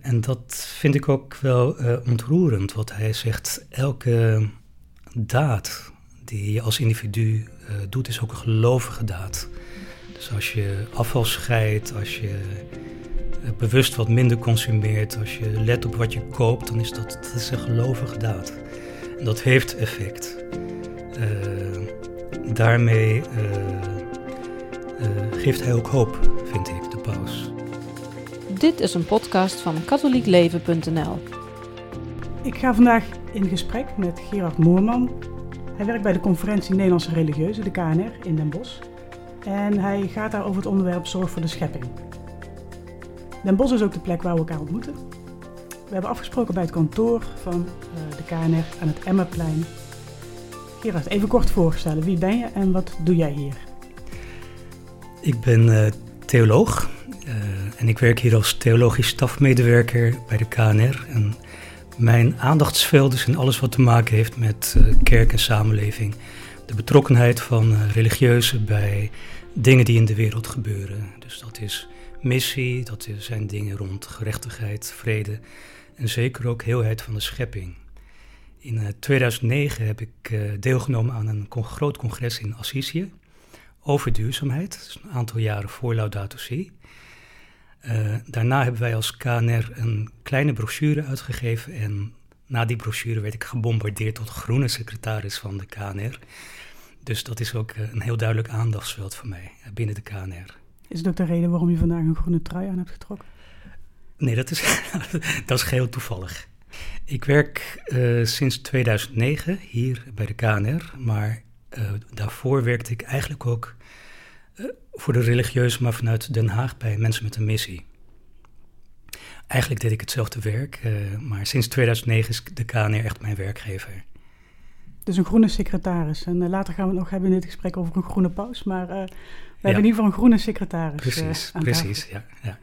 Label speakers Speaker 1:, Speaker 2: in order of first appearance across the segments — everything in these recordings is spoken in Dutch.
Speaker 1: En dat vind ik ook wel ontroerend, wat hij zegt. Elke daad die je als individu doet, is ook een gelovige daad. Dus als je afval scheidt, als je bewust wat minder consumeert, als je let op wat je koopt, dan is dat, dat is een gelovige daad. En dat heeft effect. Daarmee geeft hij ook hoop, vind ik.
Speaker 2: Dit is een podcast van katholiekleven.nl.
Speaker 3: Ik ga vandaag in gesprek met Gerard Moorman. Hij werkt bij de conferentie Nederlandse Religieuzen, de KNR, in Den Bosch. En hij gaat daar over het onderwerp zorg voor de schepping. Den Bosch is ook de plek waar we elkaar ontmoeten. We hebben afgesproken bij het kantoor van uh, de KNR aan het Emmerplein. Gerard, even kort voorstellen. Wie ben je en wat doe jij hier?
Speaker 1: Ik ben uh, theoloog uh, en ik werk hier als theologisch stafmedewerker bij de KNR. En mijn aandachtsveld is in alles wat te maken heeft met kerk en samenleving. De betrokkenheid van religieuzen bij dingen die in de wereld gebeuren. Dus dat is missie, dat zijn dingen rond gerechtigheid, vrede en zeker ook heelheid van de schepping. In 2009 eh, heb ik eh, deelgenomen aan een groot congres in Assisi over duurzaamheid. Dat een aantal jaren voor Laudato Si. Uh, daarna hebben wij als KNR een kleine brochure uitgegeven en na die brochure werd ik gebombardeerd tot groene secretaris van de KNR. Dus dat is ook een heel duidelijk aandachtsveld voor mij binnen de KNR.
Speaker 3: Is ook de reden waarom je vandaag een groene trui aan hebt getrokken?
Speaker 1: Nee, dat is, dat is geheel toevallig. Ik werk uh, sinds 2009 hier bij de KNR, maar uh, daarvoor werkte ik eigenlijk ook voor de religieuze, maar vanuit Den Haag bij mensen met een missie. Eigenlijk deed ik hetzelfde werk, maar sinds 2009 is de KNR echt mijn werkgever.
Speaker 3: Dus een groene secretaris. En later gaan we het nog hebben in dit gesprek over een groene paus. Maar we hebben in ieder geval een groene secretaris.
Speaker 1: Precies, precies, ja, ja,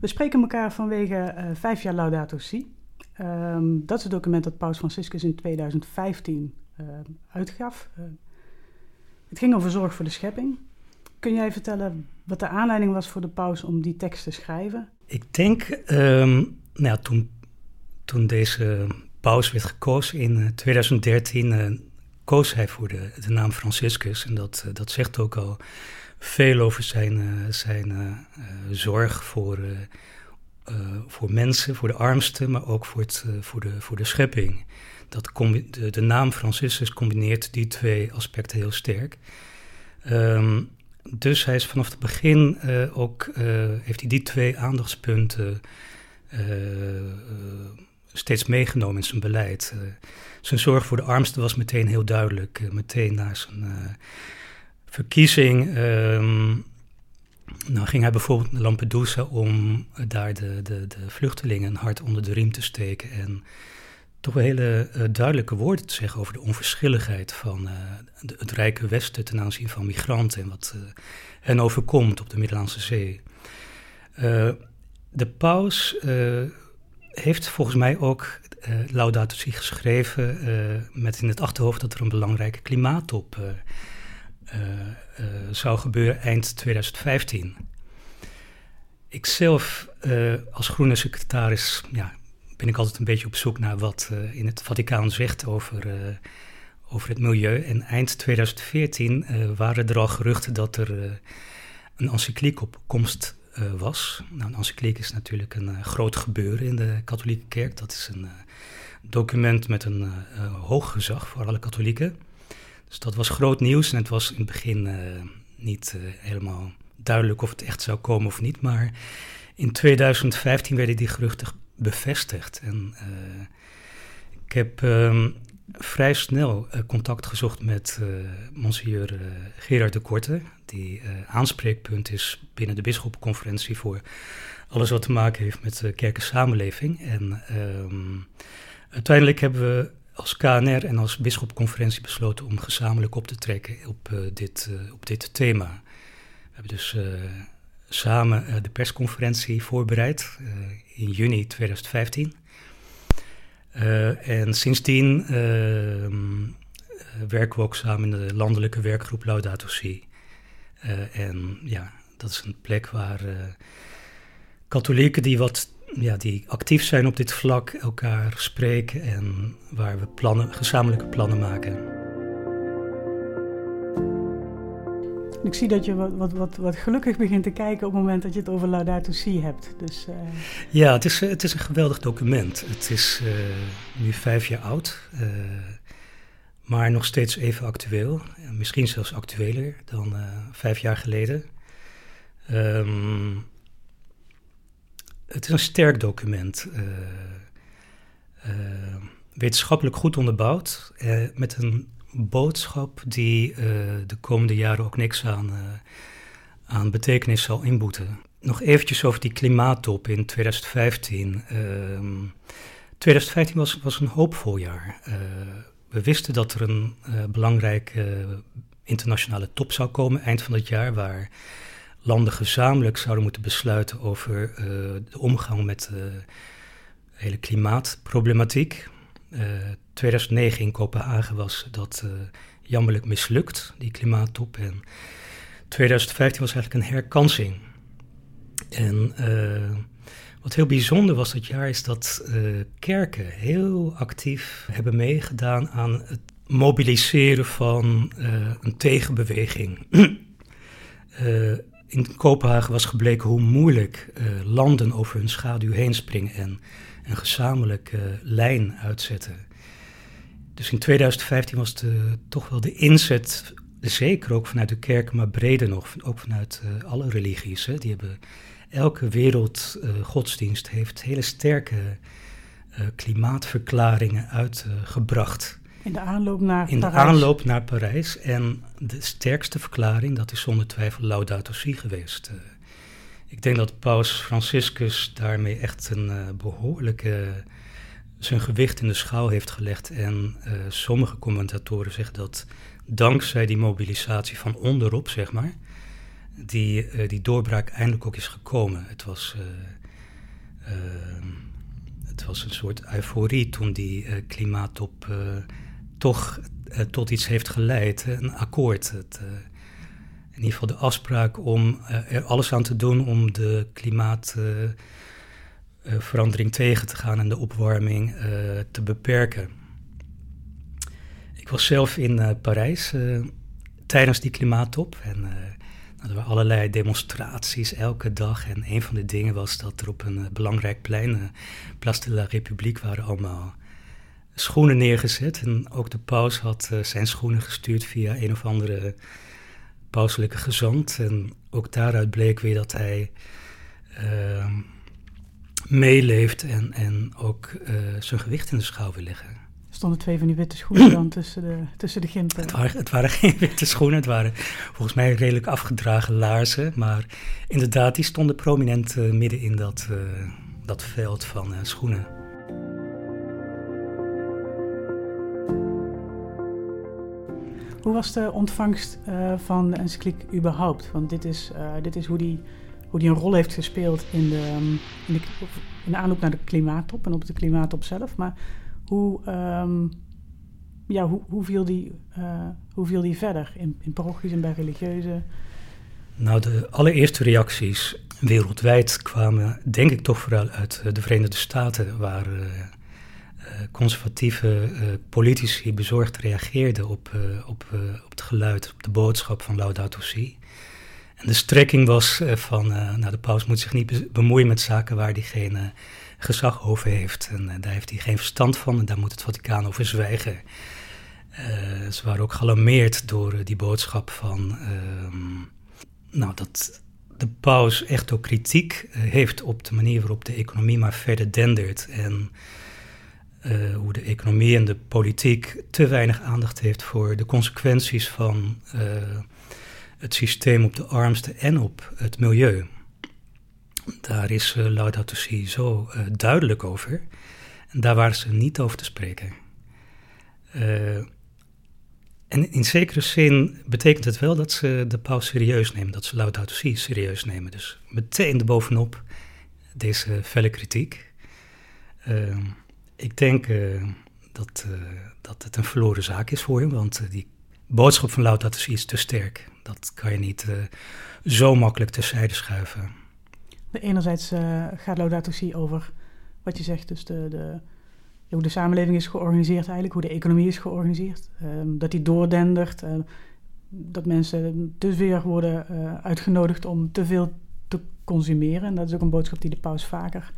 Speaker 3: We spreken elkaar vanwege vijf jaar Laudato Si. Um, dat is het document dat Paus Franciscus in 2015 uh, ehm, uitgaf. het ging over zorg voor de schepping. Kun jij vertellen wat de aanleiding was voor de paus om die tekst te schrijven?
Speaker 1: Ik denk, um, nou toen, toen deze paus werd gekozen in 2013, koos hij voor de, de naam Franciscus. En dat, dat zegt ook al veel over zijn, zijn zorg voor, voor mensen, voor de armsten, maar ook voor, het, voor, de, voor de schepping. Dat de, de naam Franciscus combineert die twee aspecten heel sterk. Um, dus hij is vanaf het begin ook, heeft hij die twee aandachtspunten steeds meegenomen in zijn beleid. zijn zorg voor de armsten was meteen heel duidelijk, meteen na zijn verkiezing um, nou ging hij bijvoorbeeld naar Lampedusa om daar de, de, de vluchtelingen hart onder de riem te steken en toch wel hele uh, duidelijke woorden te zeggen over de onverschilligheid van uh, de, het rijke Westen ten aanzien van migranten en wat uh, hen overkomt op de Middellandse Zee. de paus heeft volgens mij ook Laudato Si geschreven met in het achterhoofd dat er een belangrijke klimaattop zou gebeuren eind 2015. Ikzelf als groene secretaris ja, ben ik altijd een beetje op zoek naar wat in het Vaticaan zegt over, over het milieu. En eind 2014 waren er al geruchten dat er een encycliek op komst was. Nou, een encycliek is natuurlijk een groot gebeuren in de katholieke kerk. Dat is een document met een hoog gezag voor alle katholieken. Dus dat was groot nieuws en het was in het begin niet helemaal duidelijk of het echt zou komen of niet. Maar in 2015 werden die geruchten bevestigd. En uh, ik heb um, vrij snel contact gezocht met monsieur Gerard de Korte, die aanspreekpunt is binnen de Bisschoppenconferentie voor alles wat te maken heeft met de kerkensamenleving. En um, uiteindelijk hebben we als KNR en als bisschopconferentie besloten om gezamenlijk op te trekken op, dit, op dit thema. We hebben dus samen de persconferentie voorbereid in juni 2015. en sindsdien ehm, werken we ook samen in de landelijke werkgroep Laudato Si. en ja, dat is een plek waar katholieken die wat ja, die actief zijn op dit vlak, elkaar spreken en waar we plannen, gezamenlijke plannen maken.
Speaker 3: Ik zie dat je wat, wat, wat, gelukkig begint te kijken op het moment dat je het over Laudato Si hebt. Dus, uh...
Speaker 1: Ja, het is, het is een geweldig document. Het is uh, nu vijf jaar oud, uh, maar nog steeds even actueel. Misschien zelfs actueler dan vijf jaar geleden. Um, het is een sterk document. wetenschappelijk goed onderbouwd, met een boodschap die uh, de komende jaren ook niks aan, uh, aan betekenis zal inboeten. Nog eventjes over die klimaattop in 2015. Uh, 2015 was, was een hoopvol jaar. Uh, we wisten dat er een belangrijke internationale top zou komen eind van het jaar, waar landen gezamenlijk zouden moeten besluiten over de omgang met de hele klimaatproblematiek. 2009 in Kopenhagen was dat uh, jammerlijk mislukt, die klimaattop. En 2015 was eigenlijk een herkansing. En uh, wat heel bijzonder was dat jaar is dat kerken heel actief hebben meegedaan aan het mobiliseren van een tegenbeweging. in Kopenhagen was gebleken hoe moeilijk landen over hun schaduw heen springen en een gezamenlijke lijn uitzetten. Dus in 2015 was de, toch wel de inzet, zeker ook vanuit de kerk, maar breder nog, ook vanuit uh, alle religies. Hè, die hebben, elke wereldgodsdienst uh, heeft hele sterke klimaatverklaringen uitgebracht.
Speaker 3: in de aanloop naar
Speaker 1: in Parijs. In de aanloop naar Parijs. En de sterkste verklaring, dat is zonder twijfel Laudato Si geweest. Ik denk dat Paus Franciscus daarmee echt een behoorlijke zijn gewicht in de schaal heeft gelegd. En uh, sommige commentatoren zeggen dat dankzij die mobilisatie van onderop, zeg maar, die, uh, die doorbraak eindelijk ook is gekomen. Het was, uh, het was een soort euforie toen die klimaattop toch tot iets heeft geleid. Een akkoord. Het, in ieder geval de afspraak om er alles aan te doen om de klimaat uh, verandering tegen te gaan en de opwarming te beperken. Ik was zelf in Parijs tijdens die klimaattop en nou, er waren allerlei demonstraties elke dag. En een van de dingen was dat er op een belangrijk plein, Place de la République, waren allemaal schoenen neergezet. En ook de paus had zijn schoenen gestuurd via een of andere pauselijke gezant. En ook daaruit bleek weer dat hij ehm, meeleeft en, en ook uh, zijn gewicht in de schouw wil leggen.
Speaker 3: Er stonden twee van die witte schoenen dan tussen de, tussen de gimpen.
Speaker 1: Het waren, het waren geen witte schoenen, het waren volgens mij redelijk afgedragen laarzen. Maar inderdaad, die stonden prominent uh, midden in dat, uh, dat veld van schoenen.
Speaker 3: Hoe was de ontvangst van de encycliek überhaupt? Want dit is, dit is hoe die hoe die een rol heeft gespeeld in de, ehm, in de, in aanloop naar de klimaattop en op de klimaattop zelf. Maar hoe, um, ja, hoe, hoe, viel die, uh, hoe viel die verder in, in parochies en bij religieuze?
Speaker 1: Nou, de allereerste reacties wereldwijd kwamen, denk ik toch vooral uit de Verenigde Staten, waar conservatieve uh, politici bezorgd reageerden op, op, op het geluid, op de boodschap van Laudato Si de strekking was van, nou de paus moet zich niet bemoeien met zaken waar hij geen gezag over heeft. En daar heeft hij geen verstand van en daar moet het Vaticaan over zwijgen. ze waren ook gealarmeerd door die boodschap van, ehm, nou dat de paus echt ook kritiek heeft op de manier waarop de economie maar verder dendert. En hoe de economie en de politiek te weinig aandacht heeft voor de consequenties van het systeem op de armste en op het milieu. Daar is uh, Laudato Si zo duidelijk over. En daar waren ze niet over te spreken. En in zekere zin betekent het wel dat ze de paus serieus nemen, dat ze Laudato Si serieus nemen. Dus meteen erbovenop deze felle kritiek. Ik denk dat, dat het een verloren zaak is voor hem, want die boodschap van Laudato Si is te sterk. Dat kan je niet zo makkelijk terzijde schuiven.
Speaker 3: De enerzijds gaat Laudato over wat je zegt, dus de, de, hoe de samenleving is georganiseerd eigenlijk, hoe de economie is georganiseerd. Um, dat die doordendert, dat mensen te veel worden uitgenodigd om te veel te consumeren. En dat is ook een boodschap die de paus vaker,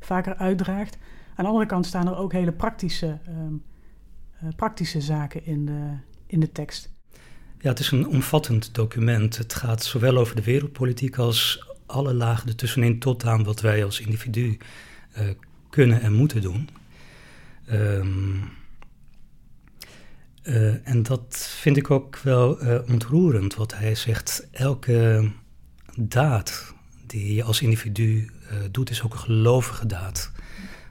Speaker 3: vaker uitdraagt. Aan de andere kant staan er ook hele praktische, um, praktische zaken in de, in de tekst.
Speaker 1: Ja, het is een omvattend document. Het gaat zowel over de wereldpolitiek als alle lagen ertussenin tot aan wat wij als individu uh, kunnen en moeten doen. Um, uh, en dat vind ik ook wel ontroerend, wat hij zegt. Elke daad die je als individu doet, is ook een gelovige daad.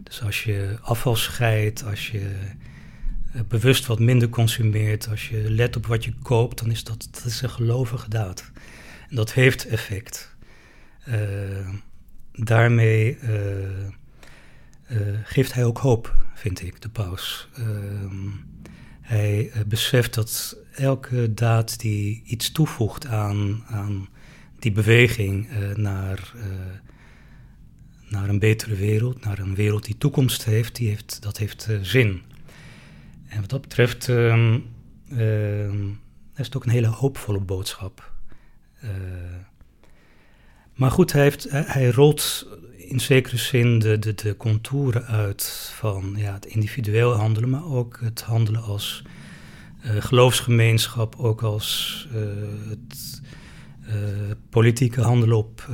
Speaker 1: Dus als je afval scheidt, als je bewust wat minder consumeert, als je let op wat je koopt, dan is dat, is een gelovige daad. En dat heeft effect. Uh, daarmee uh, geeft hij ook hoop, vind ik, de paus. Ehm, hij beseft dat elke daad die iets toevoegt aan, aan die beweging naar, naar een betere wereld, naar een wereld die toekomst heeft, die heeft dat heeft zin. En wat dat betreft um, uh, is het ook een hele hoopvolle boodschap. Uh, maar goed, hij, heeft, hij, rolt in zekere zin de, de, de contouren uit van ja, het individueel handelen, maar ook het handelen als geloofsgemeenschap, ook als het politieke handelen op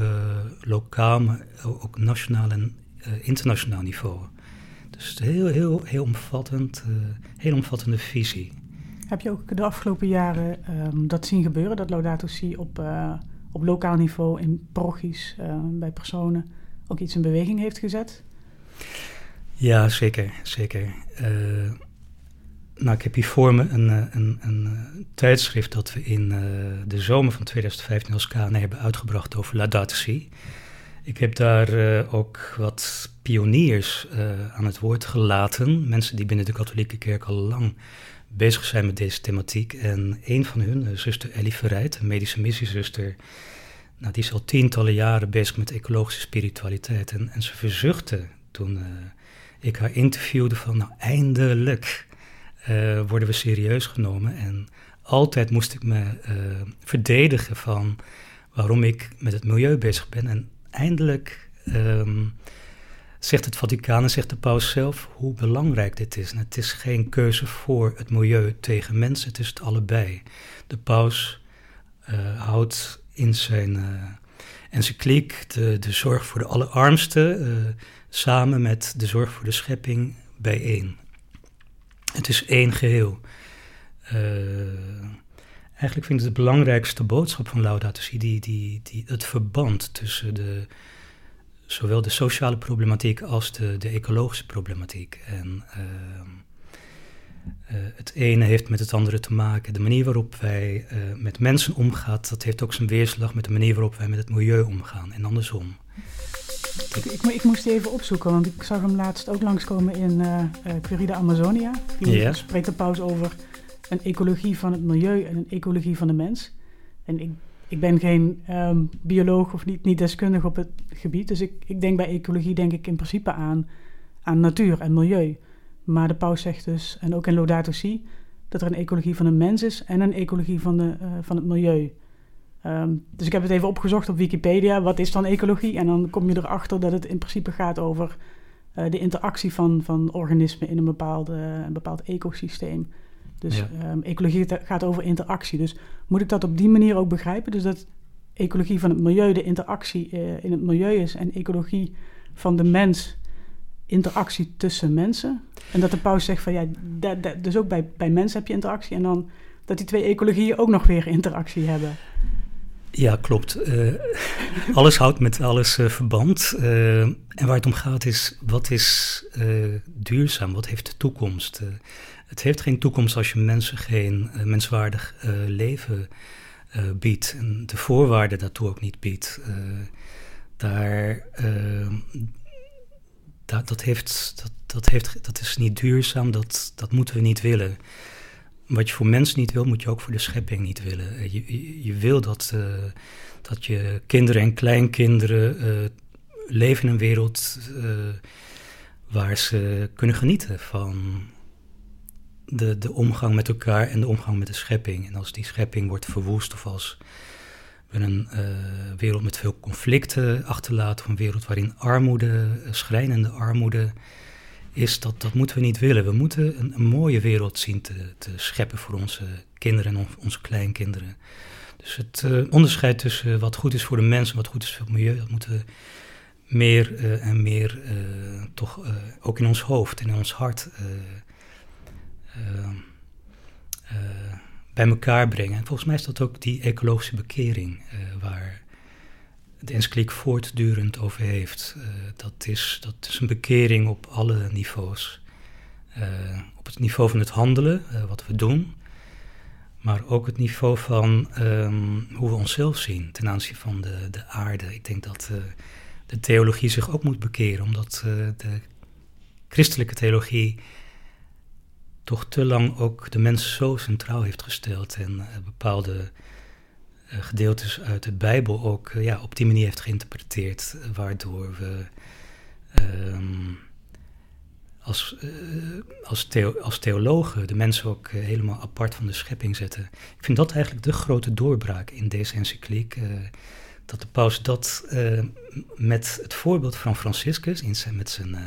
Speaker 1: lokaal, maar ook nationaal en internationaal niveau. Dus heel, heel, heel omvattend, heel omvattende visie.
Speaker 3: Heb je ook de afgelopen jaren um, dat zien gebeuren, dat Laudato Si op op lokaal niveau in parochies, uh, bij personen, ook iets in beweging heeft gezet?
Speaker 1: Ja, zeker. zeker. Uh, nou, ik heb hier voor me een, eh, een, een, tijdschrift dat we in uh, de zomer van 2015 als KN hebben uitgebracht over Laudato Si. Ik heb daar ook wat pioniers aan het woord gelaten. Mensen die binnen de katholieke kerk al lang bezig zijn met deze thematiek. En een van hun, zuster Ellie Verrijt, een medische missiezuster, nou, die is al tientallen jaren bezig met ecologische spiritualiteit. En, en ze verzuchtte toen ik haar interviewde van, nou eindelijk uh, worden we serieus genomen. En altijd moest ik me uh, verdedigen van waarom ik met het milieu bezig ben. En eindelijk um, zegt het Vaticaan en zegt de paus zelf hoe belangrijk dit is. En het is geen keuze voor het milieu tegen mensen, het is het allebei. De paus uh, houdt in zijn encycliek de, de zorg voor de allerarmsten samen met de zorg voor de schepping bijeen. Het is één geheel. eigenlijk vind ik de belangrijkste boodschap van Laudato Si die, die, die, het verband tussen de zowel de sociale problematiek als de, de ecologische problematiek. En uh, uh, het ene heeft met het andere te maken. De manier waarop wij met mensen omgaan, dat heeft ook zijn weerslag met de manier waarop wij met het milieu omgaan en andersom.
Speaker 3: Ik, ik, ik moest even opzoeken, want ik zag hem laatst ook langskomen in uh, Querida Amazonia. Die yeah. spreekt de paus over een ecologie van het milieu en een ecologie van de mens. En ik ik ben geen um, bioloog of niet, niet deskundig op het gebied. Dus ik, ik denk bij ecologie denk ik in principe aan, aan natuur en milieu. Maar de paus zegt dus, en ook in Laudato Si, dat er een ecologie van de mens is en een ecologie van, de, uh, van het milieu. Um, dus ik heb het even opgezocht op Wikipedia. Wat is dan ecologie? En dan kom je erachter dat het in principe gaat over uh, de interactie van, van organismen in een, bepaalde, een bepaald ecosysteem. Dus ja. um, ecologie gaat over interactie. Dus moet ik dat op die manier ook begrijpen? Dus dat ecologie van het milieu de interactie uh, in het milieu is en ecologie van de mens interactie tussen mensen. En dat de paus zegt van ja, dat, dat, dus ook bij, bij mensen heb je interactie en dan dat die twee ecologieën ook nog weer interactie hebben.
Speaker 1: Ja, klopt. Uh, alles houdt met alles uh, verband. Uh, en waar het om gaat is, wat is duurzaam? Wat heeft de toekomst? het heeft geen toekomst als je mensen geen menswaardig leven biedt en de voorwaarden daartoe ook niet biedt. daar, dat, heeft, dat, dat, heeft, dat is niet duurzaam, dat, dat moeten we niet willen. Wat je voor mensen niet wil, moet je ook voor de schepping niet willen. Je, je, je wil dat, dat je kinderen en kleinkinderen leven in een wereld waar ze kunnen genieten van de, de omgang met elkaar en de omgang met de schepping. En als die schepping wordt verwoest of als we een wereld met veel conflicten achterlaten, of een wereld waarin armoede, schrijnende armoede is, dat, dat moeten we niet willen. We moeten een, een mooie wereld zien te, te scheppen voor onze kinderen en onze kleinkinderen. Dus het uh, onderscheid tussen wat goed is voor de mens en wat goed is voor het milieu, dat moeten we meer uh, en meer uh, toch ook in ons hoofd en in ons hart bij elkaar brengen. En volgens mij is dat ook die ecologische bekering waar de voortdurend over heeft. dat, is, dat is een bekering op alle niveaus. op het niveau van het handelen, wat we doen, maar ook het niveau van um, hoe we onszelf zien ten aanzien van de, de aarde. Ik denk dat de theologie zich ook moet bekeren, omdat de christelijke theologie toch te lang ook de mens zo centraal heeft gesteld en bepaalde gedeeltes uit de Bijbel ook ja, op die manier heeft geïnterpreteerd, waardoor we. Um, als, als, theo als theologen de mensen ook helemaal apart van de schepping zetten. Ik vind dat eigenlijk de grote doorbraak in deze encycliek. Dat de paus dat met het voorbeeld van Franciscus, in zijn, met zijn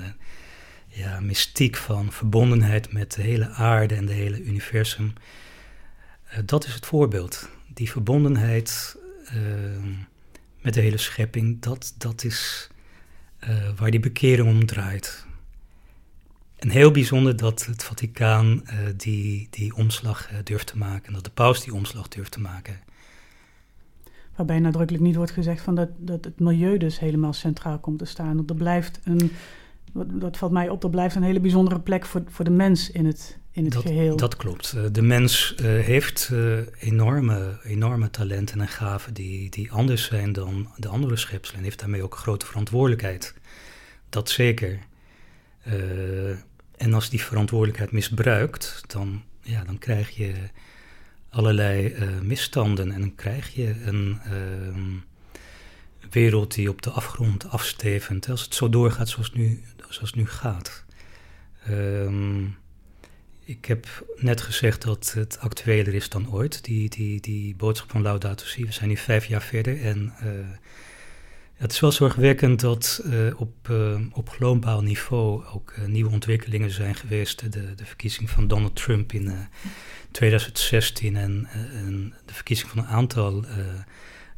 Speaker 1: ja, mystiek van verbondenheid met de hele aarde en de hele universum, dat is het voorbeeld. Die verbondenheid met de hele schepping, dat, dat is waar die bekering om draait. En heel bijzonder dat het Vaticaan uh, die, die omslag uh, durft te maken. Dat de paus die omslag durft te maken.
Speaker 3: Waarbij nadrukkelijk niet wordt gezegd van dat, dat het milieu dus helemaal centraal komt te staan. Dat blijft een, dat valt mij op, er blijft een hele bijzondere plek voor, voor de mens in het, in het
Speaker 1: dat,
Speaker 3: geheel.
Speaker 1: Dat klopt. Uh, de mens heeft enorme, enorme talenten en gaven die, die anders zijn dan de andere schepselen. En heeft daarmee ook grote verantwoordelijkheid. Dat zeker. Uh, en als die verantwoordelijkheid misbruikt, dan, ja, dan krijg je allerlei uh, misstanden en dan krijg je een uh, wereld die op de afgrond afstevend, als het zo doorgaat zoals het nu, zoals het nu gaat. Um, ik heb net gezegd dat het actueler is dan ooit, die, die, die boodschap van Laudato Si. We zijn nu vijf jaar verder en uh, het is wel zorgwekkend dat uh, op, uh, op globaal niveau ook nieuwe ontwikkelingen zijn geweest. De, de verkiezing van Donald Trump in 2016 en, en, de verkiezing van een aantal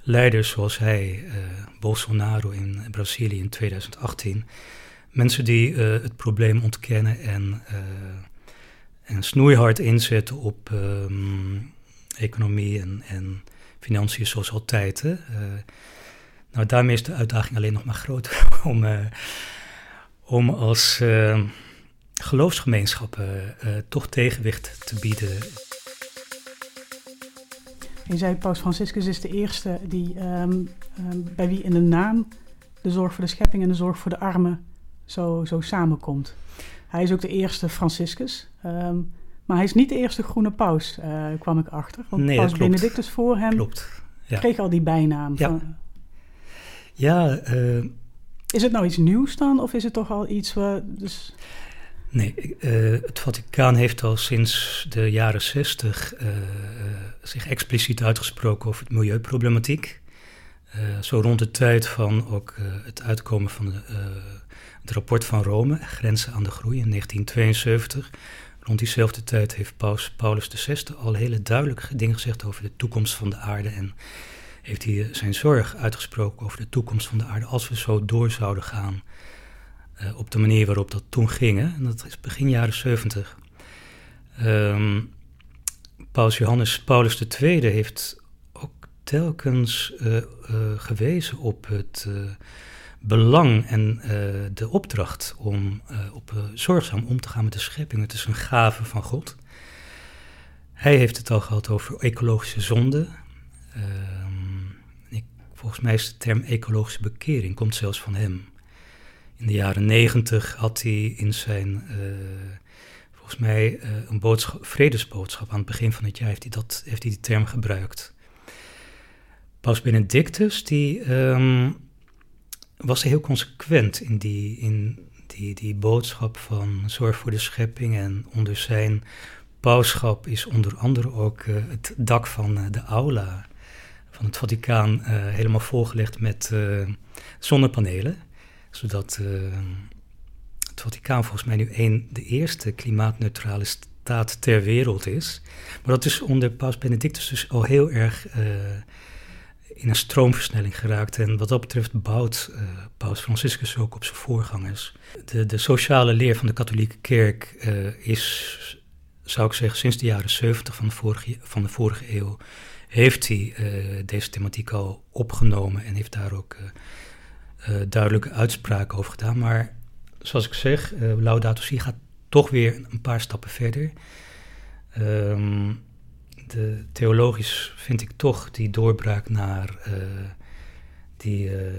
Speaker 1: leiders zoals hij, Bolsonaro in Brazilië in 2018. Mensen die het probleem ontkennen en, en snoeihard inzetten op um, economie en, en financiën zoals altijd. Hè. Nou, daarmee is de uitdaging alleen nog maar groter om, uh, om als uh, geloofsgemeenschappen uh, toch tegenwicht te bieden.
Speaker 3: Je zei, Paus Franciscus is de eerste die, um, bij wie in de naam de zorg voor de schepping en de zorg voor de armen zo, zo samenkomt. Hij is ook de eerste Franciscus. Um, maar hij is niet de eerste groene paus, kwam ik achter. Want
Speaker 1: nee,
Speaker 3: paus Benedictus voor hem
Speaker 1: klopt.
Speaker 3: Ja. kreeg al die bijnaam.
Speaker 1: Ja.
Speaker 3: Van,
Speaker 1: ja, uh,
Speaker 3: is het nou iets nieuws dan, of is het toch al iets waar. Dus...
Speaker 1: Nee, uh, het Vaticaan heeft al sinds de jaren zestig uh, zich expliciet uitgesproken over het milieuproblematiek. zo rond de tijd van ook het uitkomen van de, het rapport van Rome, Grenzen aan de Groei in 1972. Rond diezelfde tijd heeft Paus Paulus VI al hele duidelijke dingen gezegd over de toekomst van de aarde en heeft hij zijn zorg uitgesproken over de toekomst van de aarde als we zo door zouden gaan uh, op de manier waarop dat toen ging. En dat is begin jaren 70. Um, Paus Johannes Paulus II heeft ook telkens uh, gewezen op het belang en de opdracht om op, zorgzaam om te gaan met de schepping. Het is een gave van God. Hij heeft het al gehad over ecologische zonde. Volgens mij is de term ecologische bekering, komt zelfs van hem. In de jaren negentig had hij in zijn, volgens mij, een boodschap, vredesboodschap. Aan het begin van het jaar heeft hij, dat, heeft hij die term gebruikt. Paus Benedictus, die um, was hij heel consequent in die, in die, die boodschap van zorg voor de schepping. En onder zijn pauschap is onder andere ook uh, het dak van uh, de aula van het Vaticaan uh, helemaal volgelegd met zonnepanelen. Zodat het Vaticaan volgens mij nu een, de eerste klimaatneutrale staat ter wereld is. Maar dat is onder Paus Benedictus dus al heel erg in een stroomversnelling geraakt. En wat dat betreft bouwt Paus Franciscus ook op zijn voorgangers. De, de sociale leer van de katholieke kerk uh, is, zou ik zeggen, sinds de jaren 70 van de vorige, van de vorige eeuw heeft hij uh, deze thematiek al opgenomen en heeft daar ook duidelijke uitspraken over gedaan. Maar zoals ik zeg, Laudato Si gaat toch weer een paar stappen verder. Um, de, theologisch vind ik toch die doorbraak naar uh, die uh,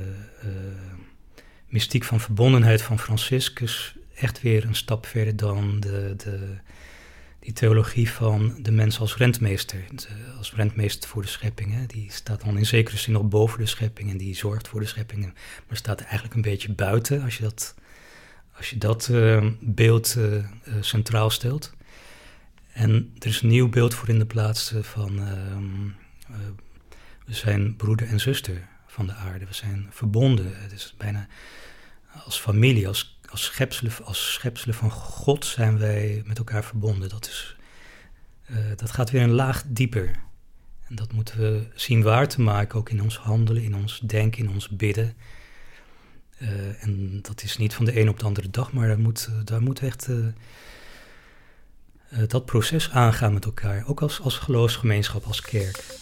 Speaker 1: mystiek van verbondenheid van Franciscus echt weer een stap verder dan de, de, die theologie van de mens als rentmeester. als rentmeester voor de schepping. Hè. Die staat dan in zekere zin nog boven de schepping en die zorgt voor de schepping. Maar staat eigenlijk een beetje buiten als je dat, als je dat beeld centraal stelt. En er is een nieuw beeld voor in de plaats van ehm, eh, we zijn broeder en zuster van de aarde. We zijn verbonden. Het is bijna als familie, als, als, schepselen, als schepselen van God zijn wij met elkaar verbonden. Dat, is, uh, dat gaat weer een laag dieper. En dat moeten we zien waar te maken, ook in ons handelen, in ons denken, in ons bidden. En dat is niet van de een op de andere dag, maar daar moet, daar moet echt dat proces aangaan met elkaar, ook als, als geloofsgemeenschap, als kerk.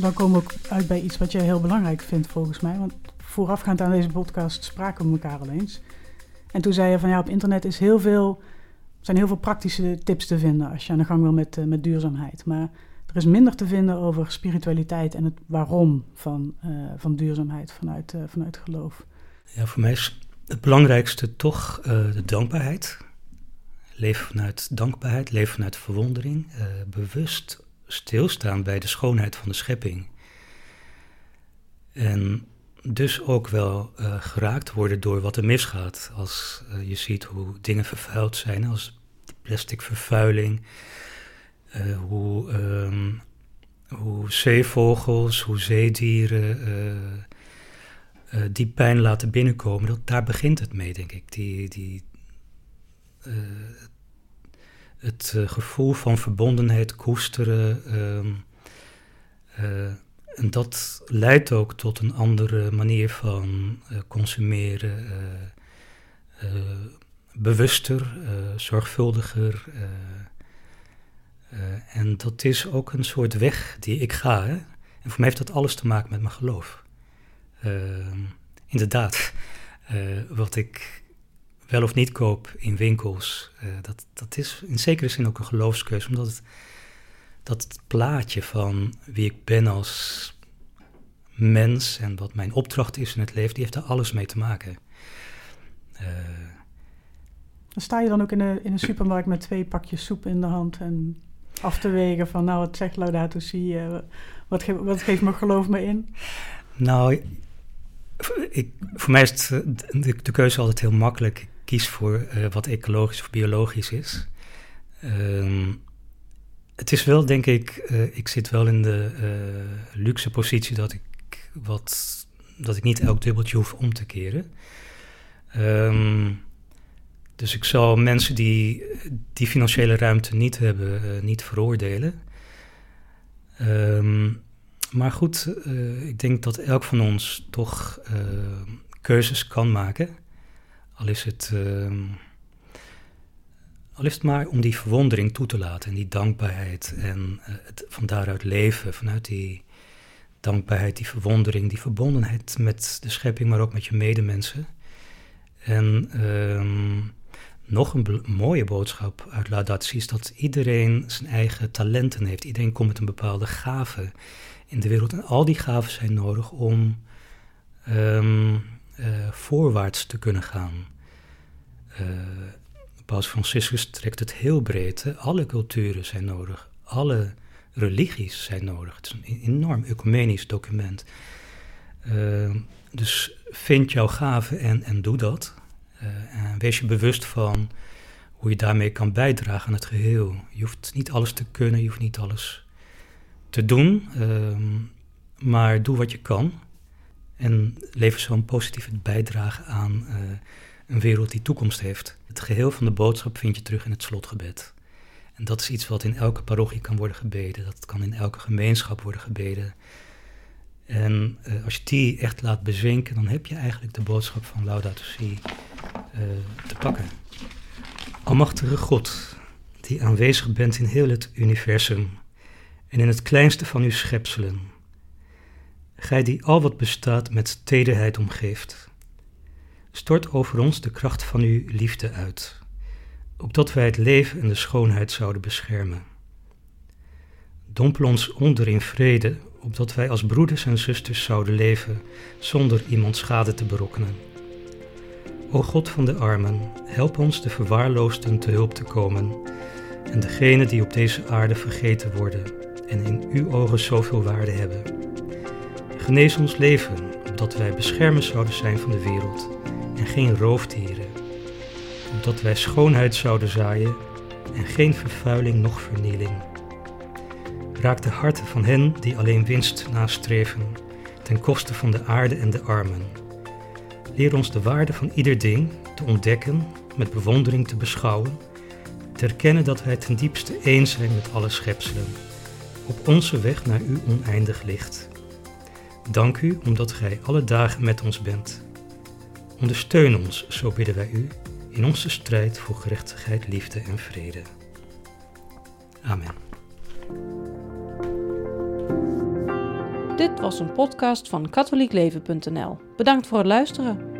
Speaker 3: Dan komen we ook uit bij iets wat jij heel belangrijk vindt volgens mij. Want voorafgaand aan deze podcast spraken we elkaar al eens. En toen zei je van ja, op internet is heel veel, zijn heel veel praktische tips te vinden als je aan de gang wil met, uh, met duurzaamheid. Maar er is minder te vinden over spiritualiteit en het waarom van, uh, van duurzaamheid vanuit, uh, vanuit geloof.
Speaker 1: Ja, voor mij is het belangrijkste toch de dankbaarheid. Leven vanuit dankbaarheid, leven vanuit verwondering, uh, bewust stilstaan bij de schoonheid van de schepping. En dus ook wel uh, geraakt worden door wat er misgaat. Als uh, je ziet hoe dingen vervuild zijn, als plastic vervuiling, hoe, um, hoe zeevogels, hoe zeedieren die pijn laten binnenkomen. Dat, daar begint het mee, denk ik. Die, die, uh, het uh, gevoel van verbondenheid koesteren. Uh, en dat leidt ook tot een andere manier van consumeren. bewuster, zorgvuldiger. en dat is ook een soort weg die ik ga. Hè? En voor mij heeft dat alles te maken met mijn geloof. Ehm, inderdaad, wat ik wel of niet koop in winkels, uh, dat, dat is in zekere zin ook een geloofskeuze, omdat het, dat het plaatje van wie ik ben als mens en wat mijn opdracht is in het leven, die heeft daar alles mee te maken. Uh,
Speaker 3: dan sta je dan ook in de, in een supermarkt met twee pakjes soep in de hand en af te wegen van nou, wat zegt Laudato Si, uh, wat, ge wat geeft mijn geloof me in?
Speaker 1: Nou, ik, voor mij is het, de, de, keuze altijd heel makkelijk kies voor uh, wat ecologisch of biologisch is. Um, het is wel, denk ik, uh, ik zit wel in de uh, luxe positie dat ik, wat, dat ik niet elk dubbeltje hoef om te keren. Um, dus ik zal mensen die die financiële ruimte niet hebben, niet veroordelen. Um, maar goed, ik denk dat elk van ons toch keuzes kan maken. Al is het, uh, al is het maar om die verwondering toe te laten en die dankbaarheid en uh, het van daaruit leven, vanuit die dankbaarheid, die verwondering, die verbondenheid met de schepping, maar ook met je medemensen. En uh, nog een mooie boodschap uit Laudatie is dat iedereen zijn eigen talenten heeft. Iedereen komt met een bepaalde gave in de wereld. En al die gaven zijn nodig om um, uh, voorwaarts te kunnen gaan. Uh, Paus Franciscus trekt het heel breed. Alle culturen zijn nodig. Alle religies zijn nodig. Het is een enorm ecumenisch document. Uh, dus vind jouw gave en, en doe dat. En wees je bewust van hoe je daarmee kan bijdragen aan het geheel. Je hoeft niet alles te kunnen, je hoeft niet alles te doen, uh, maar doe wat je kan. En lever zo'n positieve bijdrage aan uh, een wereld die toekomst heeft. Het geheel van de boodschap vind je terug in het slotgebed. En dat is iets wat in elke parochie kan worden gebeden. Dat kan in elke gemeenschap worden gebeden. En uh, als je die echt laat bezinken, dan heb je eigenlijk de boodschap van Laudato Si uh, te pakken. Almachtige God, die aanwezig bent in heel het universum en in het kleinste van uw schepselen. Gij die al wat bestaat met tederheid omgeeft. Stort over ons de kracht van uw liefde uit, opdat wij het leven en de schoonheid zouden beschermen. Dompel ons onder in vrede, opdat wij als broeders en zusters zouden leven zonder iemand schade te berokkenen. O God van de armen, help ons de verwaarloosden te hulp te komen en degenen die op deze aarde vergeten worden en in uw ogen zoveel waarde hebben. Genees ons leven, opdat wij beschermers zouden zijn van de wereld en geen roofdieren, opdat wij schoonheid zouden zaaien en geen vervuiling noch vernieling. Raak de harten van hen die alleen winst nastreven, ten koste van de aarde en de armen. Leer ons de waarde van ieder ding te ontdekken, met bewondering te beschouwen, te erkennen dat wij ten diepste één zijn met alle schepselen, op onze weg naar uw oneindig licht. Dank u omdat gij alle dagen met ons bent. Ondersteun ons, zo bidden wij u, in onze strijd voor gerechtigheid, liefde en vrede. Amen.
Speaker 2: Dit was een podcast van katholiekleven.nl. Bedankt voor het luisteren.